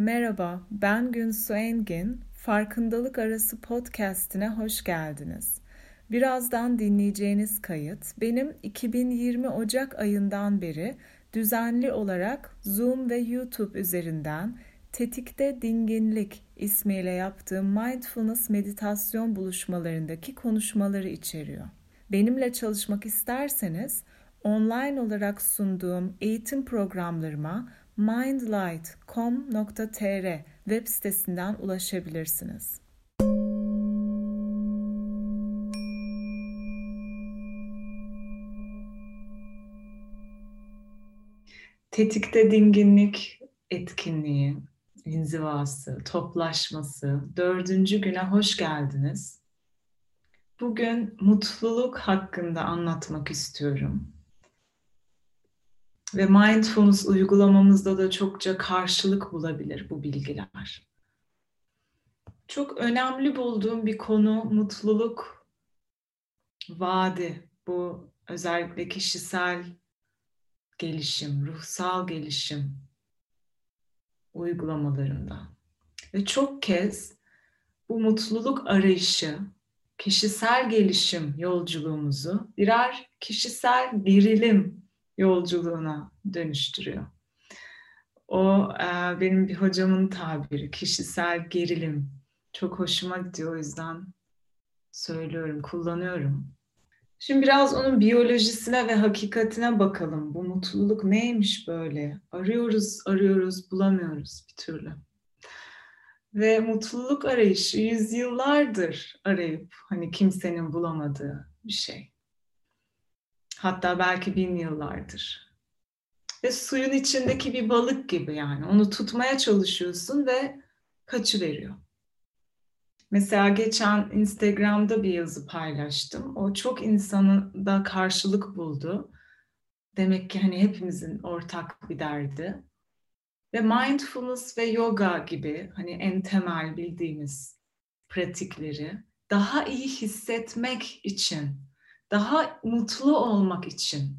Merhaba, ben Günsu Engin. Farkındalık Arası podcast'ine hoş geldiniz. Birazdan dinleyeceğiniz kayıt benim 2020 Ocak ayından beri düzenli olarak Zoom ve YouTube üzerinden Tetikte Dinginlik ismiyle yaptığım mindfulness meditasyon buluşmalarındaki konuşmaları içeriyor. Benimle çalışmak isterseniz online olarak sunduğum eğitim programlarıma mindlight.com.tr web sitesinden ulaşabilirsiniz. Tetikte dinginlik etkinliği, inzivası, toplaşması, dördüncü güne hoş geldiniz. Bugün mutluluk hakkında anlatmak istiyorum. Ve mindfulness uygulamamızda da çokça karşılık bulabilir bu bilgiler. Çok önemli bulduğum bir konu mutluluk vaadi. Bu özellikle kişisel gelişim, ruhsal gelişim uygulamalarında. Ve çok kez bu mutluluk arayışı, kişisel gelişim yolculuğumuzu birer kişisel gerilim yolculuğuna dönüştürüyor. O e, benim bir hocamın tabiri, kişisel gerilim. Çok hoşuma gidiyor o yüzden söylüyorum, kullanıyorum. Şimdi biraz onun biyolojisine ve hakikatine bakalım. Bu mutluluk neymiş böyle? Arıyoruz, arıyoruz, bulamıyoruz bir türlü. Ve mutluluk arayışı yüzyıllardır arayıp hani kimsenin bulamadığı bir şey. Hatta belki bin yıllardır. Ve suyun içindeki bir balık gibi yani. Onu tutmaya çalışıyorsun ve kaçı veriyor. Mesela geçen Instagram'da bir yazı paylaştım. O çok insanın da karşılık buldu. Demek ki hani hepimizin ortak bir derdi. Ve mindfulness ve yoga gibi hani en temel bildiğimiz pratikleri daha iyi hissetmek için, daha mutlu olmak için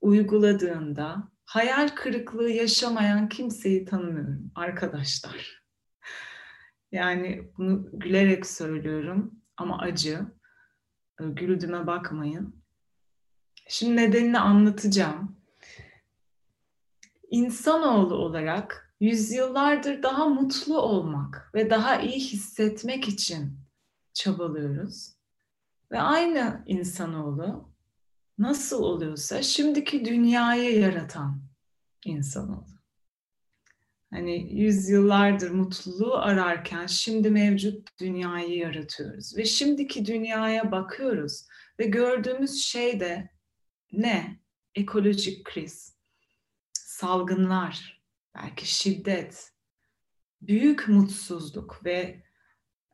uyguladığında hayal kırıklığı yaşamayan kimseyi tanımıyorum arkadaşlar. Yani bunu gülerek söylüyorum ama acı. Güldüğüme bakmayın. Şimdi nedenini anlatacağım. İnsanoğlu olarak yüzyıllardır daha mutlu olmak ve daha iyi hissetmek için çabalıyoruz. Ve aynı insanoğlu nasıl oluyorsa şimdiki dünyayı yaratan insanoğlu hani yüzyıllardır mutluluğu ararken şimdi mevcut dünyayı yaratıyoruz. Ve şimdiki dünyaya bakıyoruz ve gördüğümüz şey de ne? Ekolojik kriz, salgınlar, belki şiddet, büyük mutsuzluk ve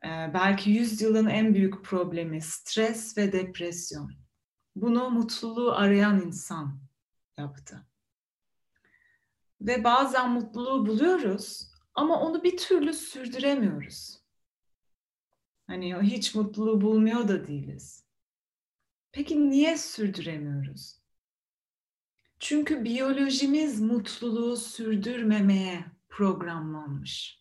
belki yüzyılın en büyük problemi stres ve depresyon. Bunu mutluluğu arayan insan yaptı. Ve bazen mutluluğu buluyoruz ama onu bir türlü sürdüremiyoruz. Hani hiç mutluluğu bulmuyor da değiliz. Peki niye sürdüremiyoruz? Çünkü biyolojimiz mutluluğu sürdürmemeye programlanmış.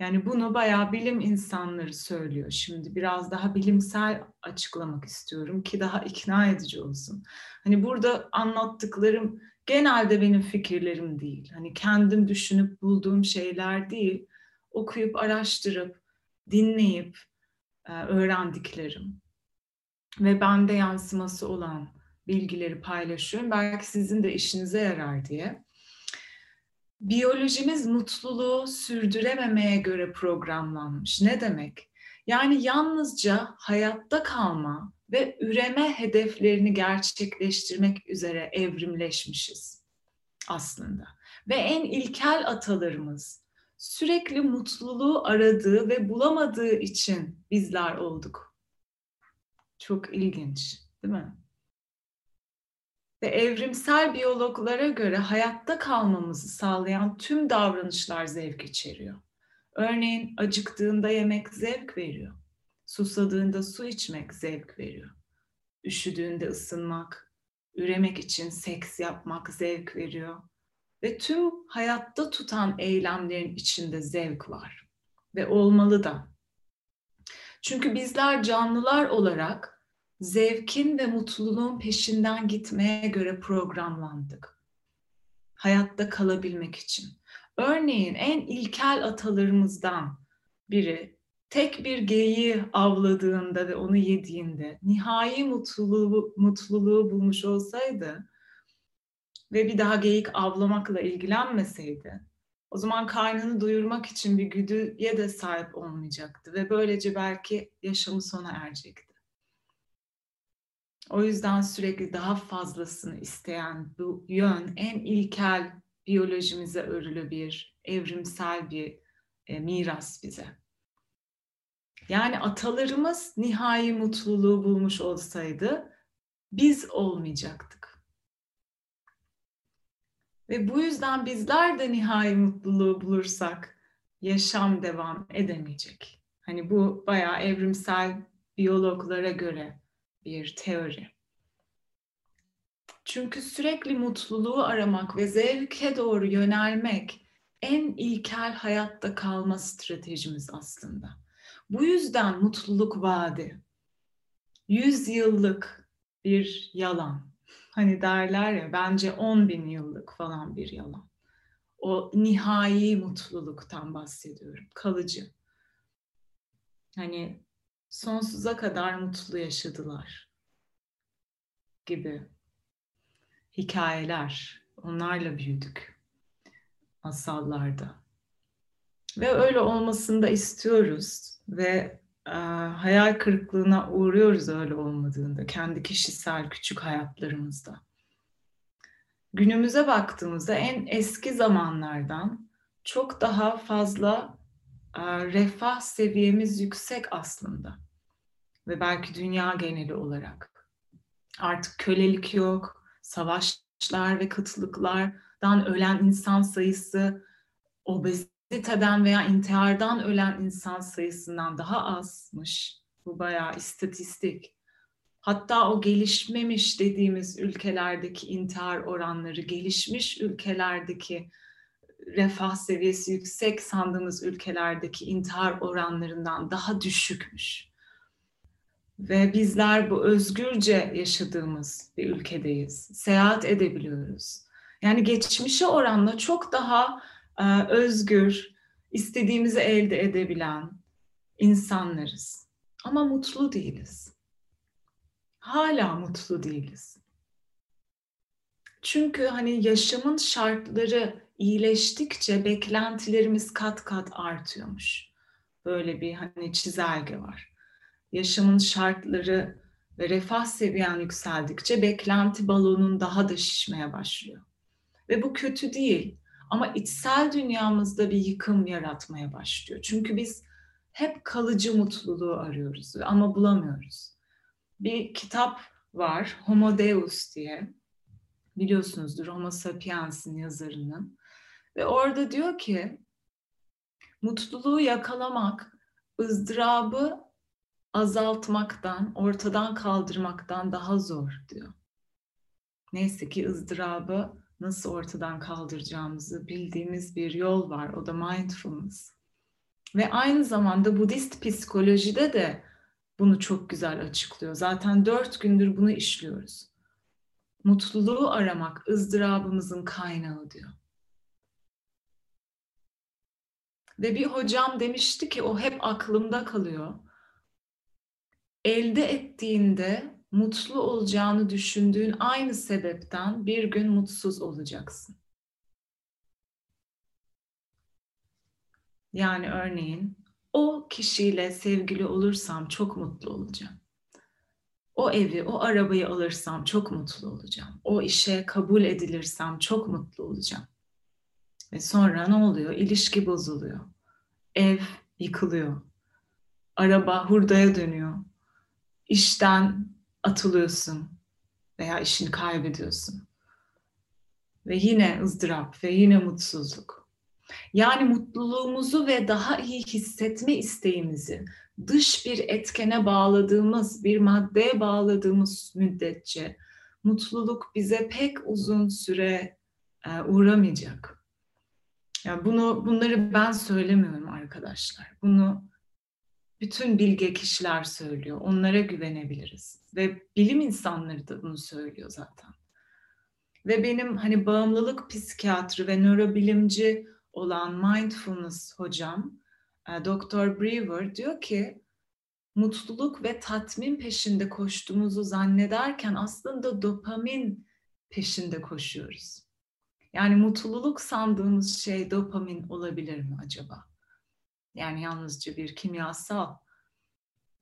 Yani bunu bayağı bilim insanları söylüyor. Şimdi biraz daha bilimsel açıklamak istiyorum ki daha ikna edici olsun. Hani burada anlattıklarım genelde benim fikirlerim değil. Hani kendim düşünüp bulduğum şeyler değil. Okuyup, araştırıp, dinleyip e, öğrendiklerim. Ve bende yansıması olan bilgileri paylaşıyorum. Belki sizin de işinize yarar diye. Biyolojimiz mutluluğu sürdürememeye göre programlanmış. Ne demek? Yani yalnızca hayatta kalma ve üreme hedeflerini gerçekleştirmek üzere evrimleşmişiz aslında. Ve en ilkel atalarımız sürekli mutluluğu aradığı ve bulamadığı için bizler olduk. Çok ilginç, değil mi? Ve evrimsel biyologlara göre hayatta kalmamızı sağlayan tüm davranışlar zevk içeriyor. Örneğin acıktığında yemek zevk veriyor. Susadığında su içmek zevk veriyor. Üşüdüğünde ısınmak, üremek için seks yapmak zevk veriyor. Ve tüm hayatta tutan eylemlerin içinde zevk var. Ve olmalı da. Çünkü bizler canlılar olarak zevkin ve mutluluğun peşinden gitmeye göre programlandık. Hayatta kalabilmek için. Örneğin en ilkel atalarımızdan biri tek bir geyiği avladığında ve onu yediğinde nihai mutluluğu, mutluluğu bulmuş olsaydı ve bir daha geyik avlamakla ilgilenmeseydi o zaman karnını doyurmak için bir güdüye de sahip olmayacaktı ve böylece belki yaşamı sona erecekti. O yüzden sürekli daha fazlasını isteyen bu yön en ilkel biyolojimize örülü bir evrimsel bir e, miras bize. Yani atalarımız nihai mutluluğu bulmuş olsaydı biz olmayacaktık. Ve bu yüzden bizler de nihai mutluluğu bulursak yaşam devam edemeyecek. Hani bu bayağı evrimsel biyologlara göre bir teori. Çünkü sürekli mutluluğu aramak ve zevke doğru yönelmek en ilkel hayatta kalma stratejimiz aslında. Bu yüzden mutluluk vaadi, yüz yıllık bir yalan. Hani derler ya bence on bin yıllık falan bir yalan. O nihai mutluluktan bahsediyorum, kalıcı. Hani sonsuza kadar mutlu yaşadılar gibi hikayeler. Onlarla büyüdük masallarda. Ve öyle olmasını da istiyoruz ve e, hayal kırıklığına uğruyoruz öyle olmadığında kendi kişisel küçük hayatlarımızda. Günümüze baktığımızda en eski zamanlardan çok daha fazla e, refah seviyemiz yüksek aslında ve belki dünya geneli olarak. Artık kölelik yok, savaşlar ve kıtlıklardan ölen insan sayısı obeziteden veya intihardan ölen insan sayısından daha azmış. Bu bayağı istatistik. Hatta o gelişmemiş dediğimiz ülkelerdeki intihar oranları, gelişmiş ülkelerdeki refah seviyesi yüksek sandığımız ülkelerdeki intihar oranlarından daha düşükmüş. Ve bizler bu özgürce yaşadığımız bir ülkedeyiz. Seyahat edebiliyoruz. Yani geçmişe oranla çok daha e, özgür, istediğimizi elde edebilen insanlarız. Ama mutlu değiliz. Hala mutlu değiliz. Çünkü hani yaşamın şartları iyileştikçe beklentilerimiz kat kat artıyormuş. Böyle bir hani çizelge var yaşamın şartları ve refah seviyen yükseldikçe beklenti balonun daha da şişmeye başlıyor. Ve bu kötü değil ama içsel dünyamızda bir yıkım yaratmaya başlıyor. Çünkü biz hep kalıcı mutluluğu arıyoruz ama bulamıyoruz. Bir kitap var Homo Deus diye. Biliyorsunuzdur Homo Sapiens'in yazarının. Ve orada diyor ki mutluluğu yakalamak ızdırabı azaltmaktan, ortadan kaldırmaktan daha zor diyor. Neyse ki ızdırabı nasıl ortadan kaldıracağımızı bildiğimiz bir yol var. O da mindfulness. Ve aynı zamanda Budist psikolojide de bunu çok güzel açıklıyor. Zaten dört gündür bunu işliyoruz. Mutluluğu aramak ızdırabımızın kaynağı diyor. Ve bir hocam demişti ki o hep aklımda kalıyor elde ettiğinde mutlu olacağını düşündüğün aynı sebepten bir gün mutsuz olacaksın. Yani örneğin o kişiyle sevgili olursam çok mutlu olacağım. O evi, o arabayı alırsam çok mutlu olacağım. O işe kabul edilirsem çok mutlu olacağım. Ve sonra ne oluyor? İlişki bozuluyor. Ev yıkılıyor. Araba hurdaya dönüyor işten atılıyorsun veya işini kaybediyorsun. Ve yine ızdırap ve yine mutsuzluk. Yani mutluluğumuzu ve daha iyi hissetme isteğimizi dış bir etkene bağladığımız, bir maddeye bağladığımız müddetçe mutluluk bize pek uzun süre e, uğramayacak. Yani bunu bunları ben söylemiyorum arkadaşlar. Bunu bütün bilge kişiler söylüyor. Onlara güvenebiliriz. Ve bilim insanları da bunu söylüyor zaten. Ve benim hani bağımlılık psikiyatri ve nörobilimci olan mindfulness hocam e, Dr. Brewer diyor ki mutluluk ve tatmin peşinde koştuğumuzu zannederken aslında dopamin peşinde koşuyoruz. Yani mutluluk sandığımız şey dopamin olabilir mi acaba? Yani yalnızca bir kimyasal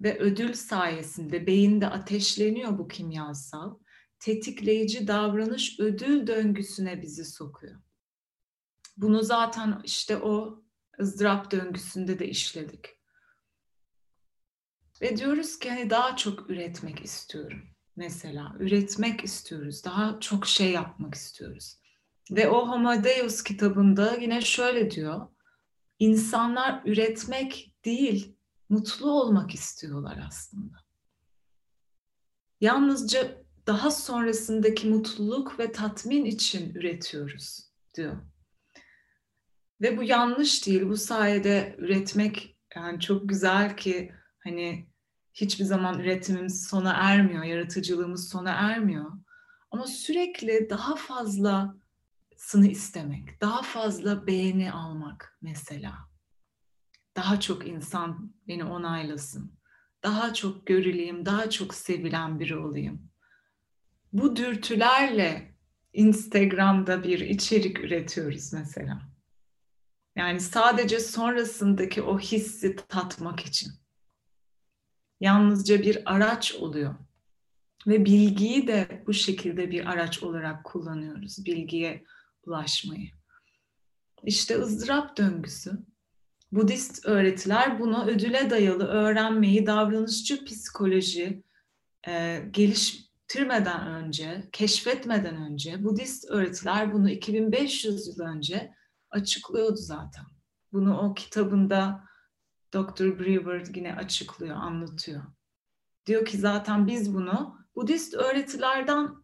ve ödül sayesinde beyinde ateşleniyor bu kimyasal. Tetikleyici davranış ödül döngüsüne bizi sokuyor. Bunu zaten işte o ızdırap döngüsünde de işledik. Ve diyoruz ki hani daha çok üretmek istiyorum. Mesela üretmek istiyoruz. Daha çok şey yapmak istiyoruz. Ve o Homo Deus kitabında yine şöyle diyor. İnsanlar üretmek değil, mutlu olmak istiyorlar aslında. Yalnızca daha sonrasındaki mutluluk ve tatmin için üretiyoruz diyor. Ve bu yanlış değil. Bu sayede üretmek yani çok güzel ki hani hiçbir zaman üretimimiz sona ermiyor, yaratıcılığımız sona ermiyor. Ama sürekli daha fazlasını istemek, daha fazla beğeni almak mesela. Daha çok insan beni onaylasın. Daha çok görüleyim, daha çok sevilen biri olayım. Bu dürtülerle Instagram'da bir içerik üretiyoruz mesela. Yani sadece sonrasındaki o hissi tatmak için. Yalnızca bir araç oluyor. Ve bilgiyi de bu şekilde bir araç olarak kullanıyoruz. Bilgiye ulaşmayı. İşte ızdırap döngüsü. Budist öğretiler buna ödüle dayalı öğrenmeyi davranışçı psikoloji e, geliştirmeden önce, keşfetmeden önce Budist öğretiler bunu 2500 yıl önce açıklıyordu zaten. Bunu o kitabında Dr. Brewer yine açıklıyor, anlatıyor. Diyor ki zaten biz bunu Budist öğretilerden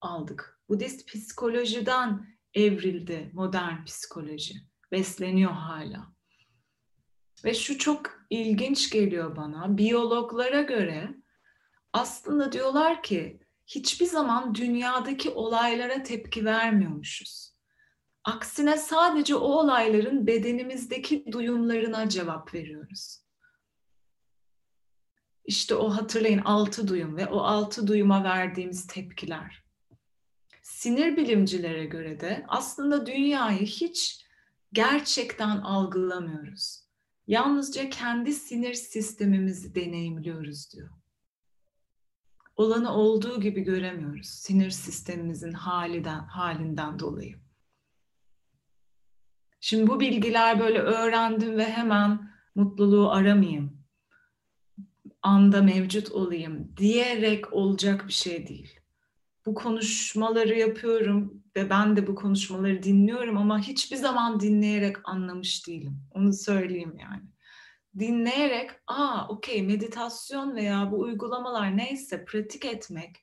aldık. Budist psikolojiden evrildi modern psikoloji. Besleniyor hala. Ve şu çok ilginç geliyor bana. Biyologlara göre aslında diyorlar ki hiçbir zaman dünyadaki olaylara tepki vermiyormuşuz. Aksine sadece o olayların bedenimizdeki duyumlarına cevap veriyoruz. İşte o hatırlayın altı duyum ve o altı duyuma verdiğimiz tepkiler. Sinir bilimcilere göre de aslında dünyayı hiç gerçekten algılamıyoruz. Yalnızca kendi sinir sistemimizi deneyimliyoruz diyor. Olanı olduğu gibi göremiyoruz sinir sistemimizin halinden, halinden dolayı. Şimdi bu bilgiler böyle öğrendim ve hemen mutluluğu aramayayım. Anda mevcut olayım diyerek olacak bir şey değil. Bu konuşmaları yapıyorum ve ben de bu konuşmaları dinliyorum ama hiçbir zaman dinleyerek anlamış değilim. Onu söyleyeyim yani. Dinleyerek, aa okey meditasyon veya bu uygulamalar neyse pratik etmek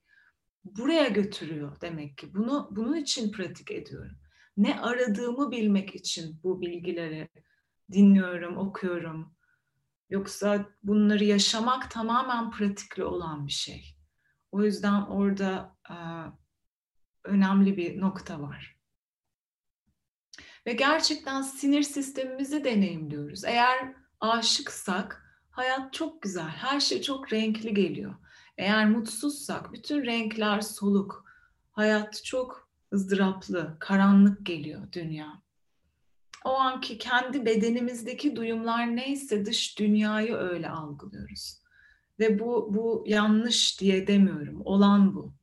buraya götürüyor demek ki. Bunu bunun için pratik ediyorum ne aradığımı bilmek için bu bilgileri dinliyorum, okuyorum. Yoksa bunları yaşamak tamamen pratikli olan bir şey. O yüzden orada önemli bir nokta var. Ve gerçekten sinir sistemimizi deneyimliyoruz. Eğer aşıksak hayat çok güzel, her şey çok renkli geliyor. Eğer mutsuzsak bütün renkler soluk, hayat çok ızdıraplı, karanlık geliyor dünya. O anki kendi bedenimizdeki duyumlar neyse dış dünyayı öyle algılıyoruz. Ve bu, bu yanlış diye demiyorum. Olan bu.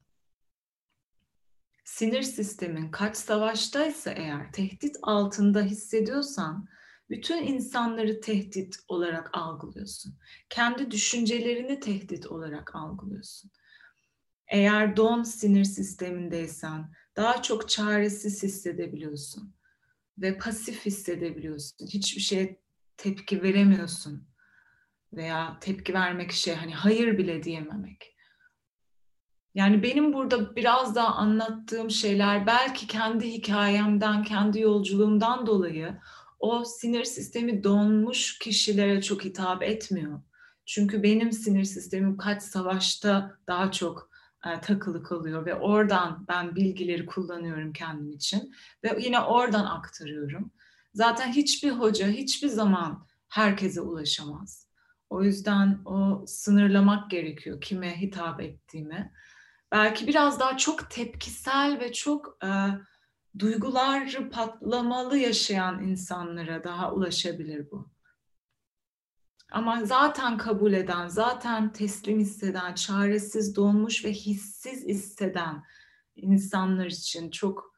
Sinir sistemin kaç savaştaysa eğer tehdit altında hissediyorsan bütün insanları tehdit olarak algılıyorsun. Kendi düşüncelerini tehdit olarak algılıyorsun. Eğer don sinir sistemindeysen daha çok çaresiz hissedebiliyorsun ve pasif hissedebiliyorsun. Hiçbir şeye tepki veremiyorsun veya tepki vermek şey hani hayır bile diyememek. Yani benim burada biraz daha anlattığım şeyler belki kendi hikayemden, kendi yolculuğumdan dolayı o sinir sistemi donmuş kişilere çok hitap etmiyor. Çünkü benim sinir sistemim kaç savaşta daha çok e, takılı kalıyor ve oradan ben bilgileri kullanıyorum kendim için ve yine oradan aktarıyorum. Zaten hiçbir hoca hiçbir zaman herkese ulaşamaz. O yüzden o sınırlamak gerekiyor kime hitap ettiğimi. Belki biraz daha çok tepkisel ve çok e, duyguları patlamalı yaşayan insanlara daha ulaşabilir bu. Ama zaten kabul eden, zaten teslim hisseden, çaresiz, donmuş ve hissiz hisseden insanlar için çok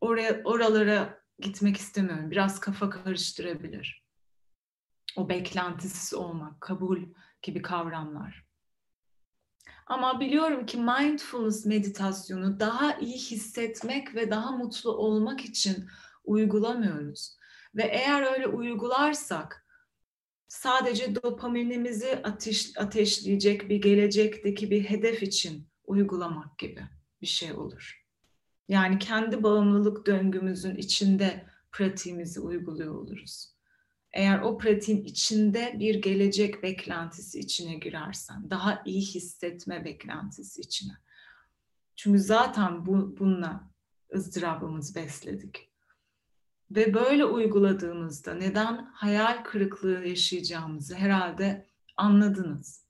oraya oralara gitmek istemiyorum. Biraz kafa karıştırabilir. O beklentisiz olmak, kabul gibi kavramlar. Ama biliyorum ki mindfulness meditasyonu daha iyi hissetmek ve daha mutlu olmak için uygulamıyoruz. Ve eğer öyle uygularsak sadece dopaminimizi ateş, ateşleyecek bir gelecekteki bir hedef için uygulamak gibi bir şey olur. Yani kendi bağımlılık döngümüzün içinde pratiğimizi uyguluyor oluruz. Eğer o pratiğin içinde bir gelecek beklentisi içine girersen, daha iyi hissetme beklentisi içine. Çünkü zaten bu, bununla ızdırabımızı besledik. Ve böyle uyguladığımızda neden hayal kırıklığı yaşayacağımızı herhalde anladınız.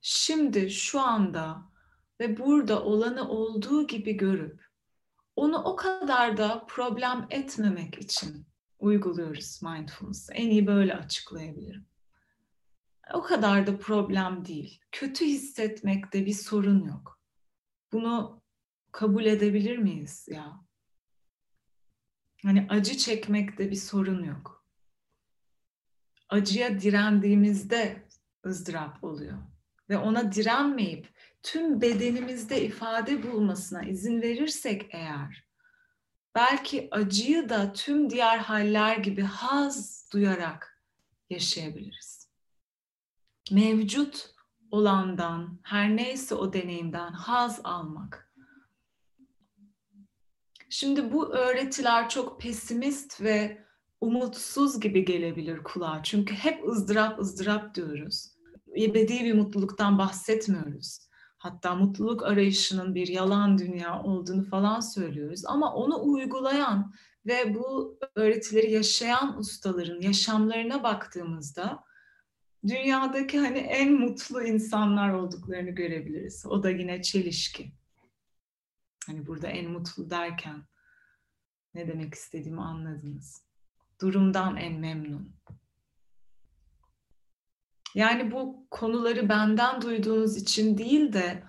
Şimdi şu anda ve burada olanı olduğu gibi görüp onu o kadar da problem etmemek için uyguluyoruz mindfulness. En iyi böyle açıklayabilirim. O kadar da problem değil. Kötü hissetmekte bir sorun yok. Bunu kabul edebilir miyiz ya? Hani acı çekmekte bir sorun yok. Acıya direndiğimizde ızdırap oluyor. Ve ona direnmeyip tüm bedenimizde ifade bulmasına izin verirsek eğer belki acıyı da tüm diğer haller gibi haz duyarak yaşayabiliriz. Mevcut olandan, her neyse o deneyimden haz almak. Şimdi bu öğretiler çok pesimist ve umutsuz gibi gelebilir kulağa. Çünkü hep ızdırap ızdırap diyoruz. Ebedi bir mutluluktan bahsetmiyoruz hatta mutluluk arayışının bir yalan dünya olduğunu falan söylüyoruz. Ama onu uygulayan ve bu öğretileri yaşayan ustaların yaşamlarına baktığımızda dünyadaki hani en mutlu insanlar olduklarını görebiliriz. O da yine çelişki. Hani burada en mutlu derken ne demek istediğimi anladınız. Durumdan en memnun. Yani bu konuları benden duyduğunuz için değil de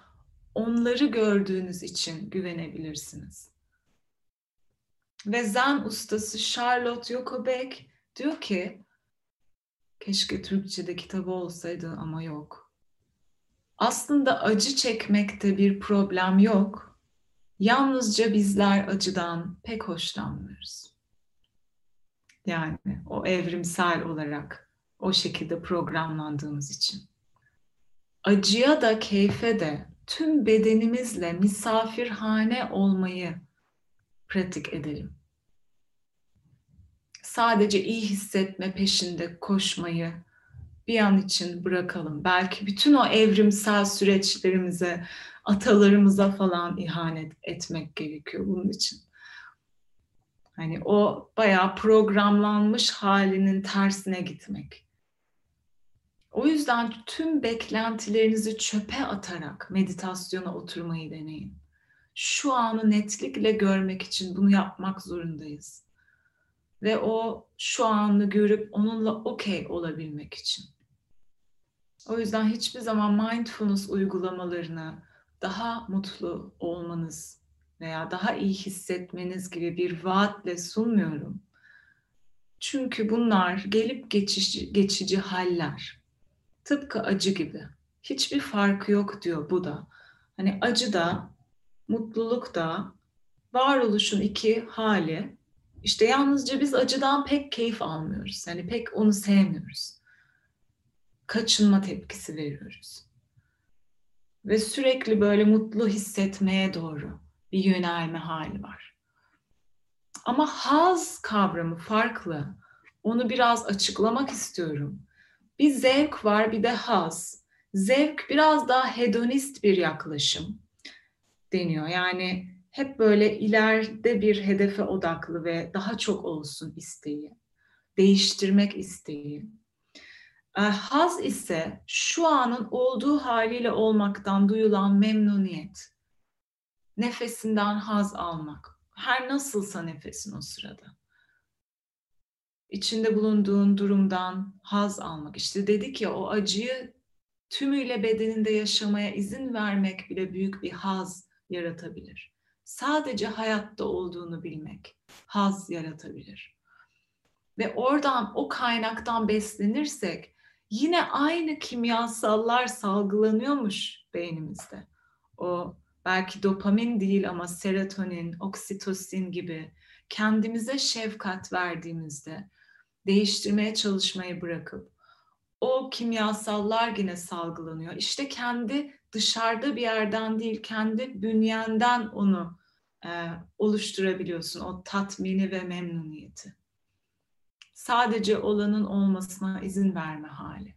onları gördüğünüz için güvenebilirsiniz. Ve Zen ustası Charlotte Yokobek diyor ki, keşke Türkçe'de kitabı olsaydı ama yok. Aslında acı çekmekte bir problem yok. Yalnızca bizler acıdan pek hoşlanmıyoruz. Yani o evrimsel olarak o şekilde programlandığımız için. Acıya da keyfe de tüm bedenimizle misafirhane olmayı pratik edelim. Sadece iyi hissetme peşinde koşmayı bir an için bırakalım. Belki bütün o evrimsel süreçlerimize, atalarımıza falan ihanet etmek gerekiyor bunun için. Hani o bayağı programlanmış halinin tersine gitmek. O yüzden tüm beklentilerinizi çöpe atarak meditasyona oturmayı deneyin. Şu anı netlikle görmek için bunu yapmak zorundayız. Ve o şu anı görüp onunla okey olabilmek için. O yüzden hiçbir zaman mindfulness uygulamalarını daha mutlu olmanız veya daha iyi hissetmeniz gibi bir vaatle sunmuyorum. Çünkü bunlar gelip geçici, geçici haller. Tıpkı acı gibi. Hiçbir farkı yok diyor bu da. Hani acı da, mutluluk da, varoluşun iki hali. İşte yalnızca biz acıdan pek keyif almıyoruz. Yani pek onu sevmiyoruz. Kaçınma tepkisi veriyoruz. ve sürekli böyle mutlu hissetmeye doğru bir yönelme hali var. Ama haz kavramı farklı. Onu biraz açıklamak istiyorum. Bir zevk var, bir de haz. Zevk biraz daha hedonist bir yaklaşım deniyor. Yani hep böyle ileride bir hedefe odaklı ve daha çok olsun isteği, değiştirmek isteği. Haz ise şu anın olduğu haliyle olmaktan duyulan memnuniyet. Nefesinden haz almak. Her nasılsa nefesin o sırada. İçinde bulunduğun durumdan haz almak. İşte dedik ya o acıyı tümüyle bedeninde yaşamaya izin vermek bile büyük bir haz yaratabilir. Sadece hayatta olduğunu bilmek haz yaratabilir. Ve oradan o kaynaktan beslenirsek yine aynı kimyasallar salgılanıyormuş beynimizde. O belki dopamin değil ama serotonin, oksitosin gibi kendimize şefkat verdiğimizde değiştirmeye çalışmayı bırakıp o kimyasallar yine salgılanıyor. İşte kendi dışarıda bir yerden değil, kendi bünyenden onu e, oluşturabiliyorsun. O tatmini ve memnuniyeti. Sadece olanın olmasına izin verme hali.